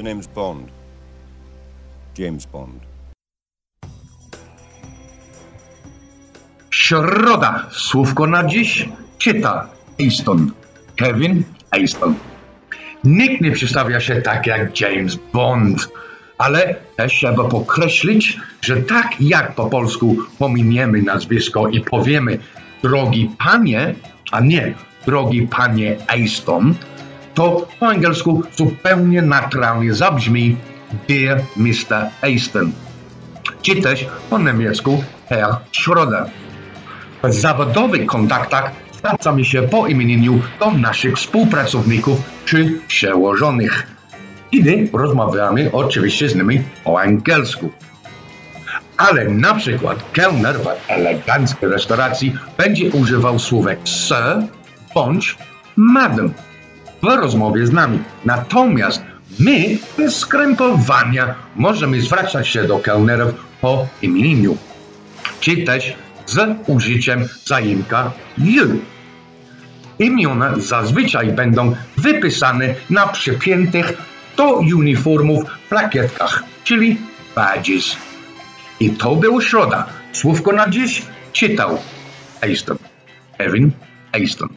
The name's Bond. James Bond. Środa. Słówko na dziś czyta Easton. Kevin Easton. Nikt nie przedstawia się tak jak James Bond, ale też trzeba podkreślić, że tak jak po polsku pominiemy nazwisko i powiemy drogi panie, a nie drogi panie Easton, to po angielsku zupełnie naturalnie zabrzmi Dear Mr. Easton, czy też po niemiecku Herr Schroeder. W zawodowych kontaktach zwracamy się po imieniu do naszych współpracowników czy przełożonych, kiedy rozmawiamy oczywiście z nimi po angielsku. Ale na przykład kelner w eleganckiej restauracji będzie używał słówek sir bądź madam w rozmowie z nami. Natomiast my bez skrępowania możemy zwracać się do kelnerów po imieniu, czy też z użyciem zaimka you. Imiona zazwyczaj będą wypisane na przypiętych do uniformów plakietkach, czyli badges. I to był środa. Słówko na dziś czytał Easton. Kevin Easton.